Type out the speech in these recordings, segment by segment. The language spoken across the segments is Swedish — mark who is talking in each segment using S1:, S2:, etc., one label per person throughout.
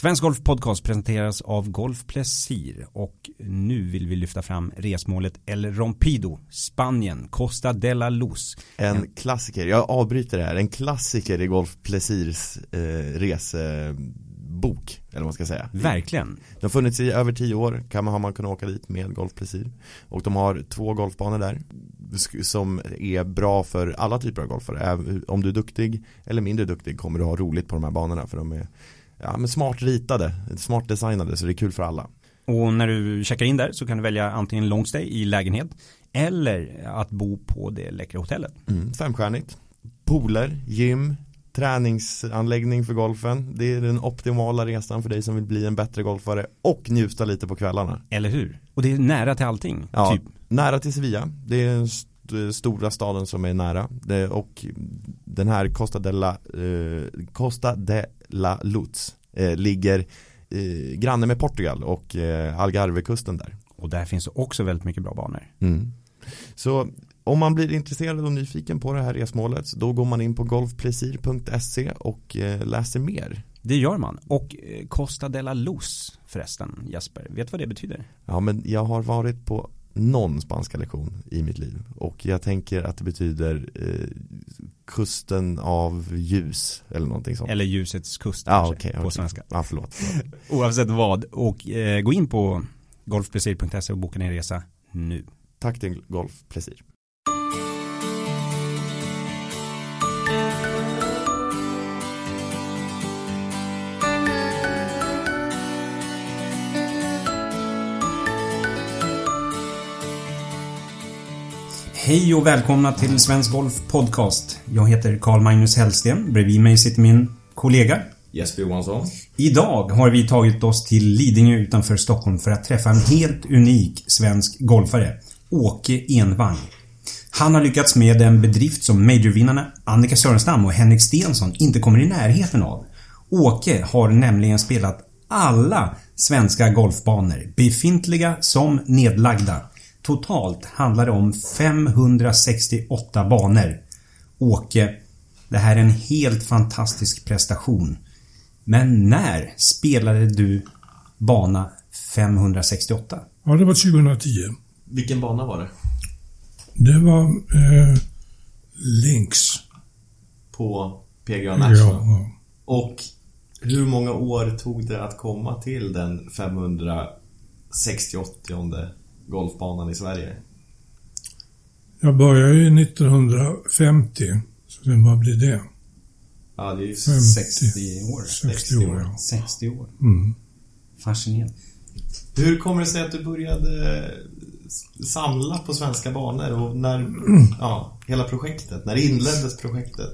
S1: Svensk Golf Podcast presenteras av Golf Plesir och nu vill vi lyfta fram resmålet El Rompido, Spanien, Costa de la Luz.
S2: En, en klassiker, jag avbryter det här, en klassiker i Golf Plesirs eh, resebok, eller vad man ska säga.
S1: Verkligen.
S2: De har funnits i över tio år, kan man, har man kunnat åka dit med Golf Plesir. Och de har två golfbanor där som är bra för alla typer av golfare. Om du är duktig eller mindre duktig kommer du ha roligt på de här banorna för de är ja, men smart ritade, smart designade så det är kul för alla.
S1: Och när du checkar in där så kan du välja antingen long stay i lägenhet eller att bo på det läckra hotellet.
S2: Mm, femstjärnigt. Pooler, gym, träningsanläggning för golfen. Det är den optimala resan för dig som vill bli en bättre golfare och njuta lite på kvällarna.
S1: Eller hur? Och det är nära till allting.
S2: Ja, typ. nära till Sevilla. Det är stora staden som är nära. Det, och den här Costa de la, eh, Costa de La Luz eh, ligger eh, granne med Portugal och eh, Algarvekusten där.
S1: Och där finns också väldigt mycket bra banor.
S2: Mm. Så om man blir intresserad och nyfiken på det här resmålet då går man in på golfplesir.se och eh, läser mer.
S1: Det gör man. Och eh, Costa de la Luz förresten, Jesper. Vet du vad det betyder?
S2: Ja, men jag har varit på någon spanska lektion i mitt liv och jag tänker att det betyder eh, kusten av ljus eller någonting sånt.
S1: Eller ljusets kust
S2: ah, okay,
S1: på
S2: okay.
S1: svenska.
S2: Ah, förlåt,
S1: förlåt. Oavsett vad och eh, gå in på golfplesir.se och boka din resa nu.
S2: Tack till Golf Plesir.
S1: Hej och välkomna till Svensk Golf Podcast. Jag heter Carl Magnus Hellsten. Bredvid mig sitter min kollega
S3: Jesper Johansson.
S1: Idag har vi tagit oss till Lidingö utanför Stockholm för att träffa en helt unik svensk golfare. Åke Envang. Han har lyckats med en bedrift som majorvinnarna Annika Sörenstam och Henrik Stensson inte kommer i närheten av. Åke har nämligen spelat alla svenska golfbanor, befintliga som nedlagda. Totalt handlar det om 568 banor. Åke, det här är en helt fantastisk prestation. Men när spelade du bana 568?
S4: Ja, det var 2010.
S3: Vilken bana var det?
S4: Det var eh, Links.
S3: På PGA National?
S4: Ja, ja.
S3: Och hur många år tog det att komma till den 568 golfbanan i Sverige?
S4: Jag började ju 1950, så det, vad blir det?
S3: Ja, det är ju
S1: 50, 60 år.
S4: 60 år, ja.
S1: 60 år.
S4: Mm.
S1: Fascinerande.
S3: Hur kommer det sig att du började samla på svenska banor och när, ja, hela projektet, när inleddes projektet?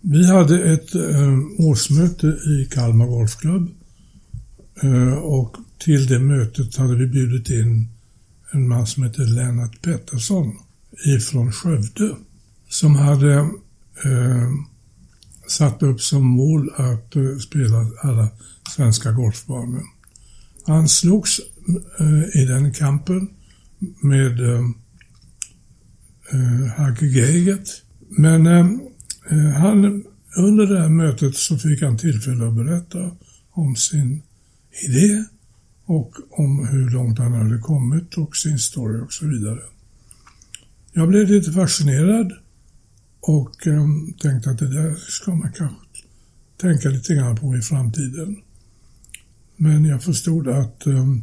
S4: Vi hade ett eh, årsmöte i Kalmar Golfklubb eh, och till det mötet hade vi bjudit in en man som heter Lennart Pettersson ifrån Skövde som hade eh, satt upp som mål att eh, spela alla svenska golfbanor. Han slogs eh, i den kampen med eh, eh Hagge Geigert. Men eh, eh, han, under det här mötet så fick han tillfälle att berätta om sin idé och om hur långt han hade kommit och sin story och så vidare. Jag blev lite fascinerad och um, tänkte att det där ska man kanske tänka lite grann på i framtiden. Men jag förstod att um,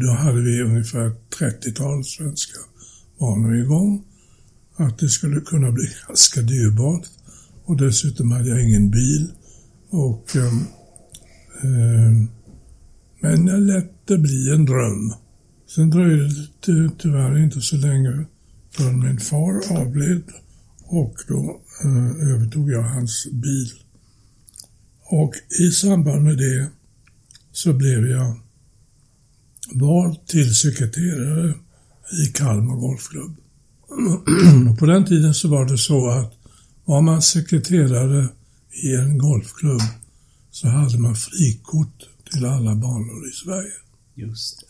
S4: då hade vi ungefär 30-tal svenska banor igång. Att det skulle kunna bli ganska dyrbart. Och dessutom hade jag ingen bil. Och um, um, men jag lät det bli en dröm. Sen dröjde det tyvärr inte så länge förrän min far avled och då eh, övertog jag hans bil. Och i samband med det så blev jag vald till sekreterare i Kalmar Golfklubb. på den tiden så var det så att var man sekreterare i en golfklubb så hade man frikort till alla banor i Sverige.
S1: Just det.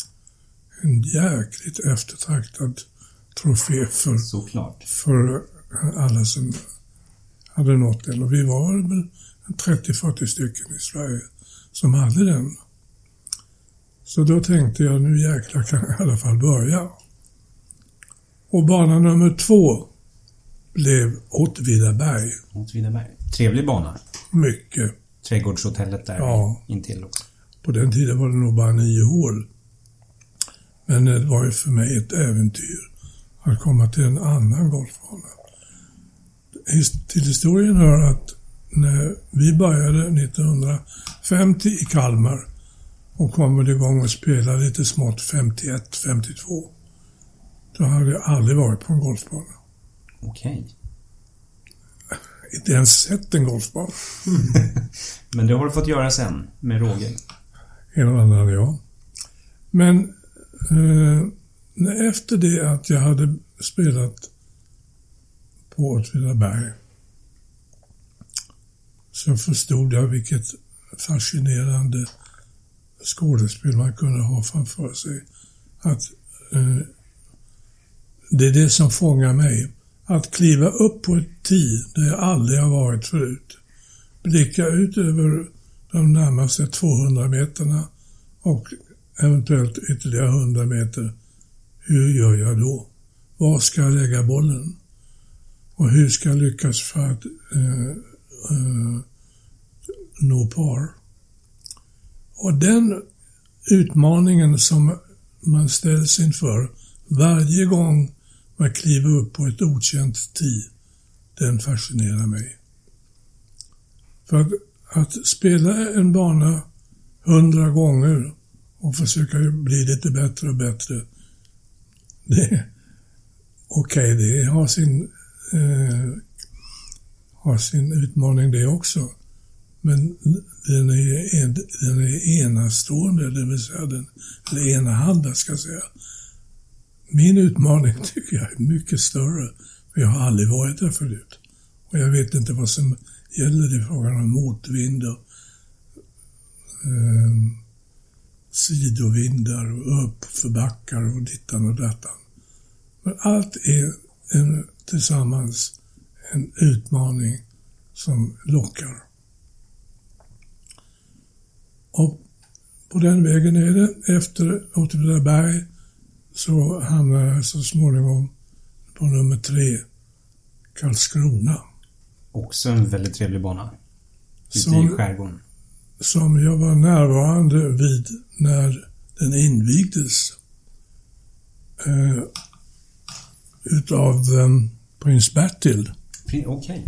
S4: En jäkligt eftertraktad trofé för,
S1: Såklart.
S4: för alla som hade nått den. Och vi var väl 30-40 stycken i Sverige som hade den. Så då tänkte jag, nu jäklar kan jag i alla fall börja. Och bana nummer två blev Åtvidaberg.
S1: Åtvidaberg. Trevlig bana.
S4: Mycket.
S1: Trädgårdshotellet där
S4: Ja.
S1: intill också.
S4: På den tiden var det nog bara nio hål. Men det var ju för mig ett äventyr att komma till en annan golfbana. Till historien hör att när vi började 1950 i Kalmar och kom väl igång och spela lite smått 51, 52. Då hade jag aldrig varit på en golfbana.
S1: Okej.
S4: Inte ens sett en golfbana.
S1: Men det har du fått göra sen med Roger.
S4: En och annan, ja. Men eh, efter det att jag hade spelat på Åtvidaberg så förstod jag vilket fascinerande skådespel man kunde ha framför sig. Att eh, det är det som fångar mig. Att kliva upp på ett tid där jag aldrig har varit förut. Blicka ut över de närmaste 200 meterna och eventuellt ytterligare 100 meter. Hur gör jag då? Var ska jag lägga bollen? Och hur ska jag lyckas för att eh, eh, nå par? Och den utmaningen som man ställs inför varje gång man kliver upp på ett okänt tee, den fascinerar mig. För att, att spela en bana hundra gånger och försöka bli lite bättre och bättre. Det, Okej, det har sin, eh, har sin utmaning det också. Men den är, den är enastående, det vill säga den, eller enahanda ska jag säga. Min utmaning tycker jag är mycket större, för jag har aldrig varit där förut. Och jag vet inte vad som gäller i frågan om motvind och eh, sidovindar och uppförbackar och dittan och dattan. Men allt är en, tillsammans en utmaning som lockar. Och på den vägen är det. Efter Åtvidaberg så hamnar jag så småningom på nummer tre, Karlskrona.
S1: Också en väldigt trevlig bana. Ute
S4: Som-
S1: i skärgården.
S4: som jag var närvarande vid när den invigdes eh, utav eh, prins Bertil
S1: Okej.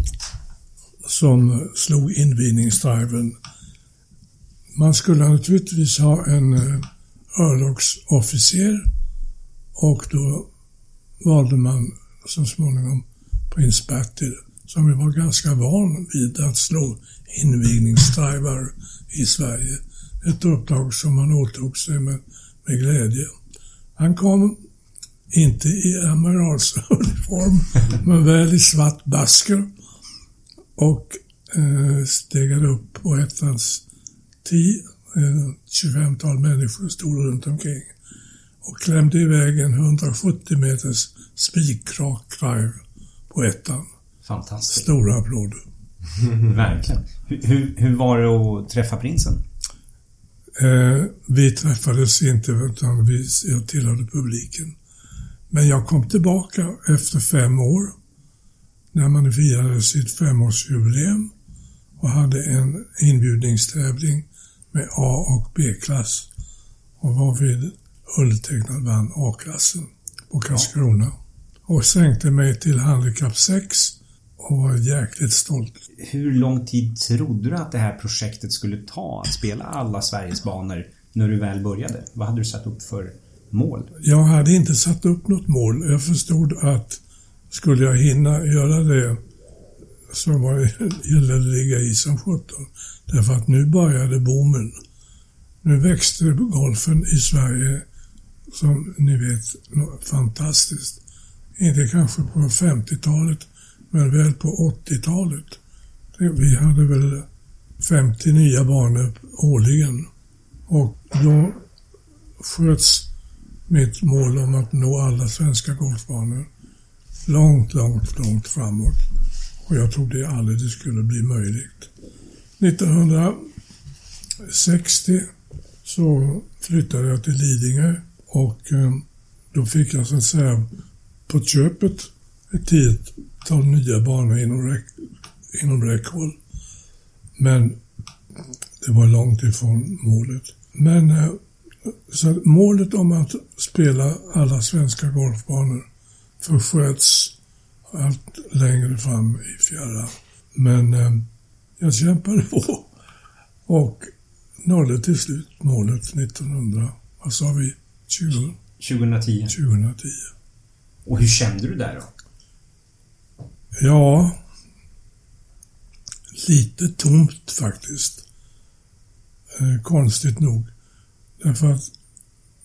S4: som slog invigningsdriven. Man skulle naturligtvis ha en eh, örlogsofficer och då valde man så småningom prins Bertil som var ganska van vid att slå invigningsdrivar i Sverige. Ett uppdrag som han åtog sig med, med glädje. Han kom inte i amiralsuniform, men väl i svart basker och eh, stegade upp på ettans tee. Eh, 25-tal människor stod runt omkring och klämde iväg en 170 meters spikrak drive på ettan.
S1: Fantastiskt.
S4: Stora applåder.
S1: Verkligen. Hur, hur, var det att träffa prinsen?
S4: Eh, vi träffades inte utan vi, jag tillhörde publiken. Men jag kom tillbaka efter fem år när man firade sitt femårsjubileum och hade en inbjudningstävling med A och B-klass och varvid undertecknad vann A-klassen på Karlskrona. Och sänkte mig till handikapp 6 och var jäkligt stolt.
S1: Hur lång tid trodde du att det här projektet skulle ta att spela alla Sveriges banor när du väl började? Vad hade du satt upp för mål?
S4: Jag hade inte satt upp något mål. Jag förstod att skulle jag hinna göra det så var det, gällde det att ligga i som sjutton. Därför att nu började boomen. Nu växte golfen i Sverige som ni vet fantastiskt. Inte kanske på 50-talet men väl på 80-talet. Vi hade väl 50 nya banor årligen. Och då sköts mitt mål om att nå alla svenska golfbanor långt, långt, långt framåt. Och jag trodde aldrig det skulle bli möjligt. 1960 så flyttade jag till Lidingö och eh, då fick jag så att säga på köpet ett tiotal nya banor inom, räck, inom räckhåll. Men det var långt ifrån målet. Men eh, så målet om att spela alla svenska golfbanor försköts allt längre fram i fjärran. Men eh, jag kämpade på och nådde till slut målet 1900, vad sa vi, 20,
S1: 2010.
S4: 2010.
S1: Och hur kände du där då?
S4: Ja, lite tomt faktiskt. Eh, konstigt nog. Därför att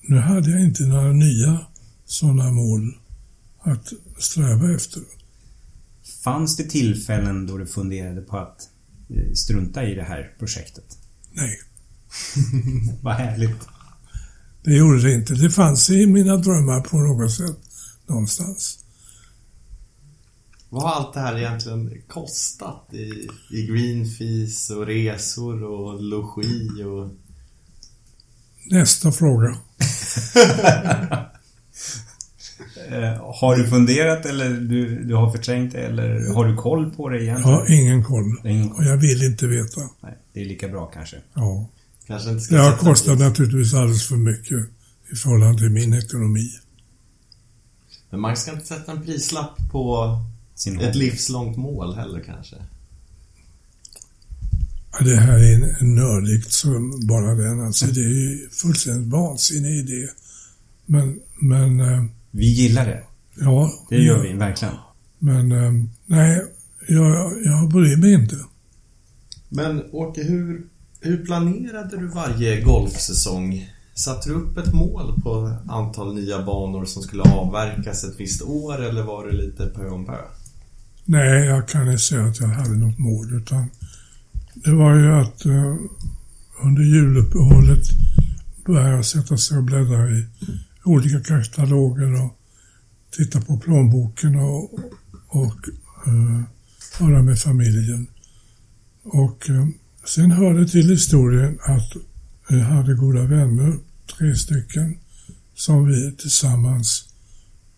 S4: nu hade jag inte några nya sådana mål att sträva efter.
S1: Fanns det tillfällen då du funderade på att eh, strunta i det här projektet?
S4: Nej,
S1: Vad härligt.
S4: det gjorde det inte. Det fanns i mina drömmar på något sätt någonstans.
S3: Vad har allt det här egentligen kostat i, i green fees och resor och logi och...
S4: Nästa fråga.
S1: Eh, har du funderat eller du, du har förträngt det eller har du koll på det
S4: Jag
S1: egentligen?
S4: har ingen koll.
S1: Det ingen
S4: Och jag vill inte veta.
S1: Nej, det är lika bra kanske.
S4: Ja.
S3: Kanske inte ska
S4: Det har kostat
S3: pris.
S4: naturligtvis alldeles för mycket i förhållande till min ekonomi.
S3: Men man ska inte sätta en prislapp på
S1: Sin
S3: ett
S1: hobby.
S3: livslångt mål heller kanske.
S4: Det här är nördigt som bara den. Alltså det är ju fullständigt vansinnig idé. Men, men, eh,
S1: Vi gillar det.
S4: ja.
S1: Det gör vi verkligen.
S4: Men, eh, nej, jag, jag bryr mig inte.
S3: Men Åke, hur, hur planerade du varje golfsäsong? Satte du upp ett mål på antal nya banor som skulle avverkas ett visst år eller var det lite pö om pö?
S4: Nej, jag kan inte säga att jag hade något mål utan det var ju att eh, under juluppehållet började jag sätta sig och bläddra i olika kataloger och titta på plånboken och, och eh, höra med familjen. Och eh, sen hörde till historien att jag hade goda vänner, tre stycken, som vi tillsammans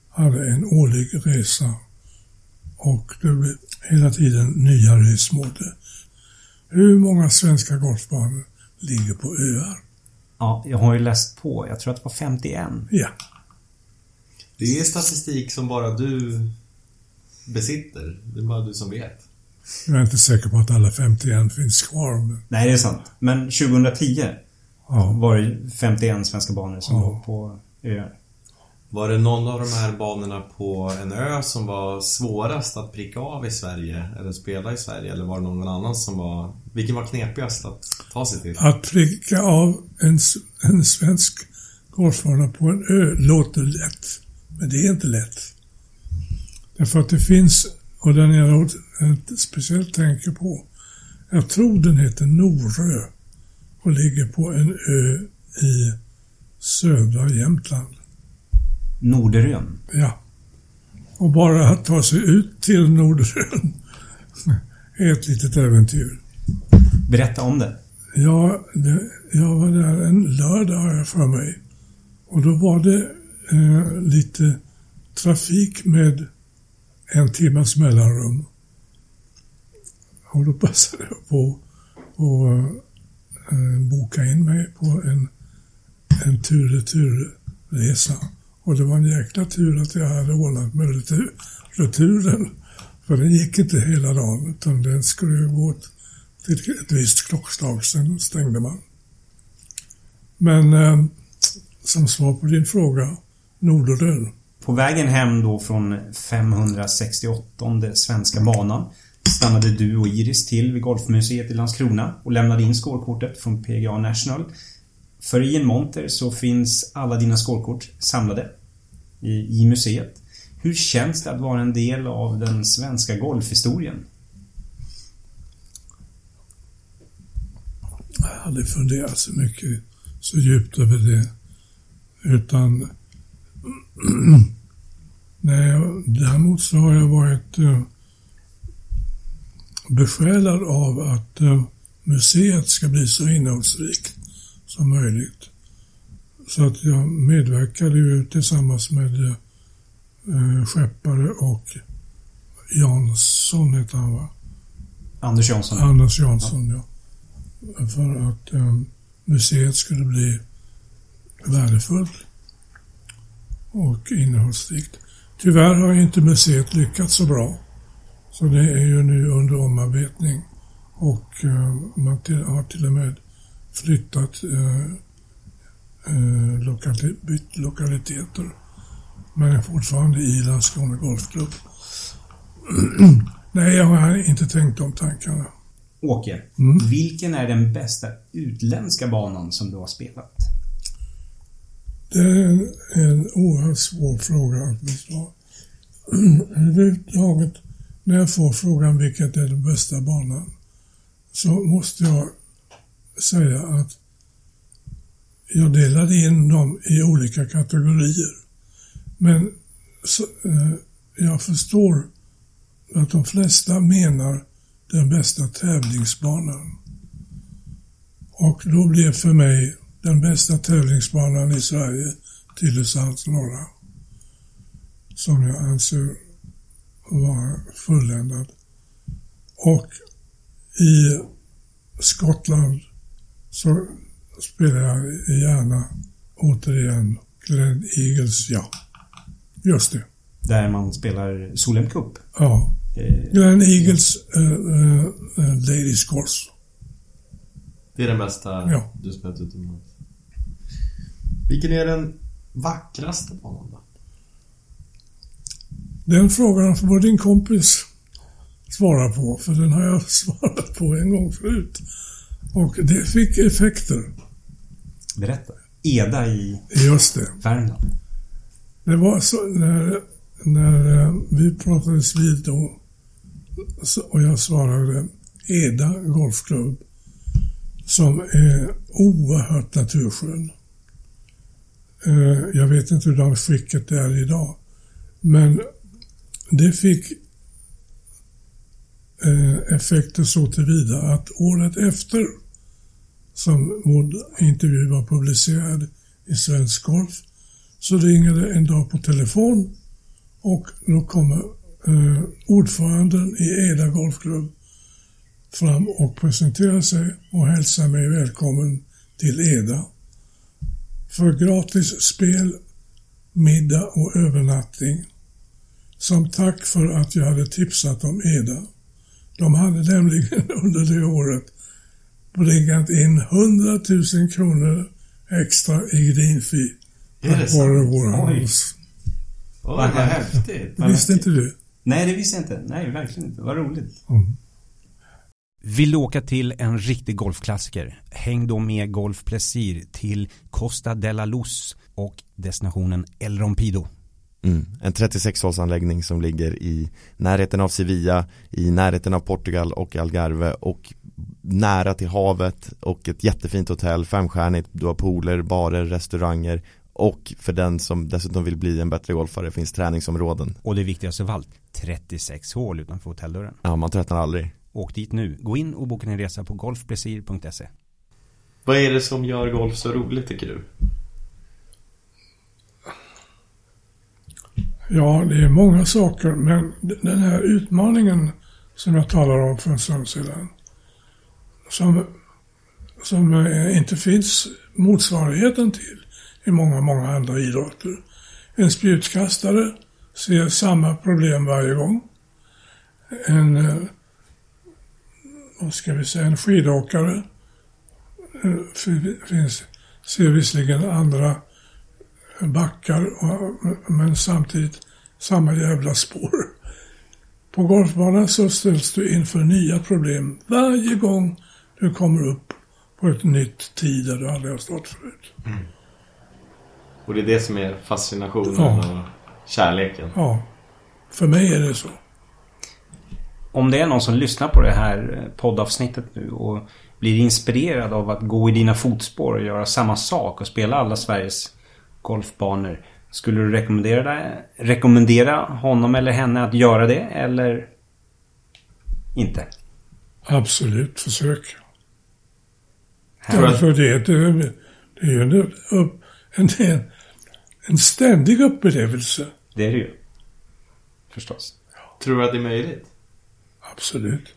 S4: hade en årlig resa och det blev hela tiden nya resmål. Hur många svenska golfbanor ligger på öar?
S1: Ja, jag har ju läst på. Jag tror att det var 51.
S4: Ja,
S3: Det är statistik som bara du besitter. Det är bara du som vet.
S4: jag är inte säker på att alla 51 finns kvar. Men,
S1: Nej, det är sant. Men 2010
S4: ja.
S1: var det 51 svenska banor som
S4: Ja.
S1: var på öar.
S3: Var det någon av de här banorna på en ö som var svårast att pricka av i Sverige eller spela i Sverige? Eller var det någon annan som var... Vilken var knepigast att ta sig till?
S4: Att pricka av en, en svensk golfbana på en ö låter lätt. Men det är inte lätt. Därför att det finns, och den jag speciellt tänker på, jag tror den heter Norö och ligger på en ö i södra Jämtland.
S1: Norderön.
S4: Ja. Och bara att ta sig ut till Norderön är ett litet äventyr.
S1: Berätta om det.
S4: Ja, det, jag var där en lördag har jag för mig. Och då var det eh, lite trafik med en timmas mellanrum. Och då passade jag på att eh, boka in mig på en, en tur-retur-resa. Och det var en jäkla tur att jag hade ordnat med retur, returen. För den gick inte hela dagen utan den skulle ju gå till ett visst klockslag, sen stängde man. Men eh, som svar på din fråga, Norderön.
S1: På vägen hem då från 568 svenska banan stannade du och Iris till vid Golfmuseet i Landskrona och lämnade in skårkortet från PGA National. För i en monter så finns alla dina skålkort samlade i, i museet. Hur känns det att vara en del av den svenska golfhistorien?
S4: Jag har aldrig funderat så mycket, så djupt över det. Utan... Nej, däremot så har jag varit eh, besjälad av att eh, museet ska bli så innehållsrikt som möjligt. Så att jag medverkade ju tillsammans med eh, Skeppare och Jansson heter han va?
S1: Anders Jansson.
S4: Anders Jansson, ja. För att eh, museet skulle bli värdefullt och innehållsrikt. Tyvärr har inte museet lyckats så bra. Så det är ju nu under omarbetning och eh, man till, har till och med flyttat eh, eh, lokali bytt lokaliteter. Men är fortfarande i Landskrona Golfklubb. Nej, jag har inte tänkt de tankarna.
S1: Åke,
S4: Mm.
S1: vilken är den bästa utländska banan som du har spelat?
S4: Det är en, en oerhört svår fråga att besvara. Överhuvudtaget, när jag får frågan vilket är den bästa banan, så måste jag säga att jag delade in dem i olika kategorier. Men så, eh, jag förstår att de flesta menar den bästa tävlingsbanan. Och då blev för mig den bästa tävlingsbanan i Sverige Tylösands norra. Som jag anser vara fulländad. Och i Skottland så spelar jag gärna återigen Glen Eagles, ja. Just det.
S1: Där man spelar Solheim Cup.
S4: Ja.
S1: Eh,
S4: Glen Eagles uh, uh, Ladies Course.
S3: Det är den bästa
S4: Ja.
S3: du spelat utomlands. Vilken är den vackraste banan då?
S4: Den frågan får din kompis svara på, för den har jag svarat på en gång förut. Och det fick effekter.
S1: berätta. Eda i
S4: Just det.
S1: Värmland.
S4: Det var så när, när eh, vi pratades vid då och jag svarade Eda Golfklubb som är oerhört naturskön. Eh, Jag vet inte hur det skicket är idag. Men det fick eh, effekter så tillvida att året efter som vår intervju var publicerad i Svensk Golf så ringer det en dag på telefon och då kommer eh, ordföranden i Eda Golfklubb fram och presenterar sig och hälsar mig välkommen till Eda. För gratis spel, middag och övernattning. Som tack för att jag hade tipsat om Eda. De hade nämligen under det året bringat in 100 000 kronor extra i greenfee tack vare våra
S1: Oj.
S4: hus.
S3: Oj, vad häftigt.
S4: Det visste inte du?
S1: Nej, det visste jag inte. Nej, verkligen inte. Vad roligt.
S4: Mm.
S5: Vill du åka till en riktig golfklassiker? Häng då med Golf Plesir till Costa de la Luz och destinationen El Rompido.
S2: Mm. En 36-hålsanläggning som ligger i närheten av Sevilla, i närheten av Portugal och Algarve och nära till havet och ett jättefint hotell, femstjärnigt, du har pooler, barer, restauranger och för den som dessutom vill bli en bättre golfare finns träningsområden.
S5: Och det viktigaste av allt, 36 hål utanför hotelldörren.
S2: Ja, man tröttnar aldrig.
S5: Åk dit nu. Gå in och boka din resa på golfplesir.se.
S3: Vad är det som gör golf så roligt tycker du?
S4: Ja, det är många saker, men den här utmaningen som jag talade om för en stund sedan, som, som eh, inte finns motsvarigheten till i många, många andra idrotter. En spjutkastare ser samma problem varje gång. En, eh, vad ska vi säga, en skidåkare eh, finns, ser visserligen andra backar men samtidigt samma jävla spår. På golfbanan så ställs du inför nya problem varje gång du kommer upp på ett nytt tid där du aldrig har stått förut.
S3: Och det är det som är fascinationen
S4: Ja.
S3: och kärleken.
S4: Ja, för mig är det så.
S1: Om det är någon som lyssnar på det här eh, poddavsnittet nu och blir inspirerad av att gå i dina fotspår och göra samma sak och spela alla Sveriges golfbanor. Skulle du rekommendera, rekommendera honom eller henne att göra det eller inte?
S4: Absolut, försök. Alltså det, det, det är ju en, upp, en, en, ständig upplevelse.
S1: Det är det ju. Förstås.
S3: Tror du att det är möjligt?
S4: Absolut.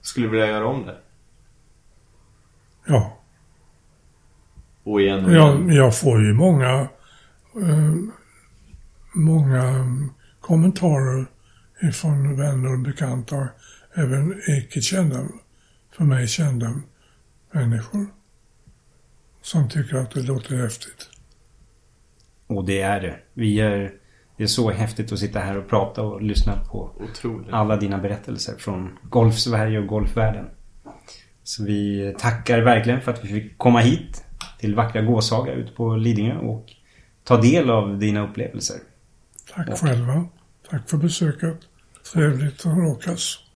S3: Skulle du vilja göra om det?
S4: Ja.
S3: Och igen och igen?
S4: Jag, jag får ju många, eh, många kommentarer ifrån vänner och bekanta, även icke kända, för mig kända människor, som tycker att det låter häftigt.
S1: Och det är det. Vi är... Det är så häftigt att sitta här och prata och lyssna på
S3: Otroligt.
S1: alla dina berättelser från Golf-Sverige och golfvärlden. Så vi tackar verkligen för att vi fick komma hit till vackra Gåshaga ute på Lidingö och ta del av dina upplevelser.
S4: Tack själva. Tack för besöket. Trevligt att råkas.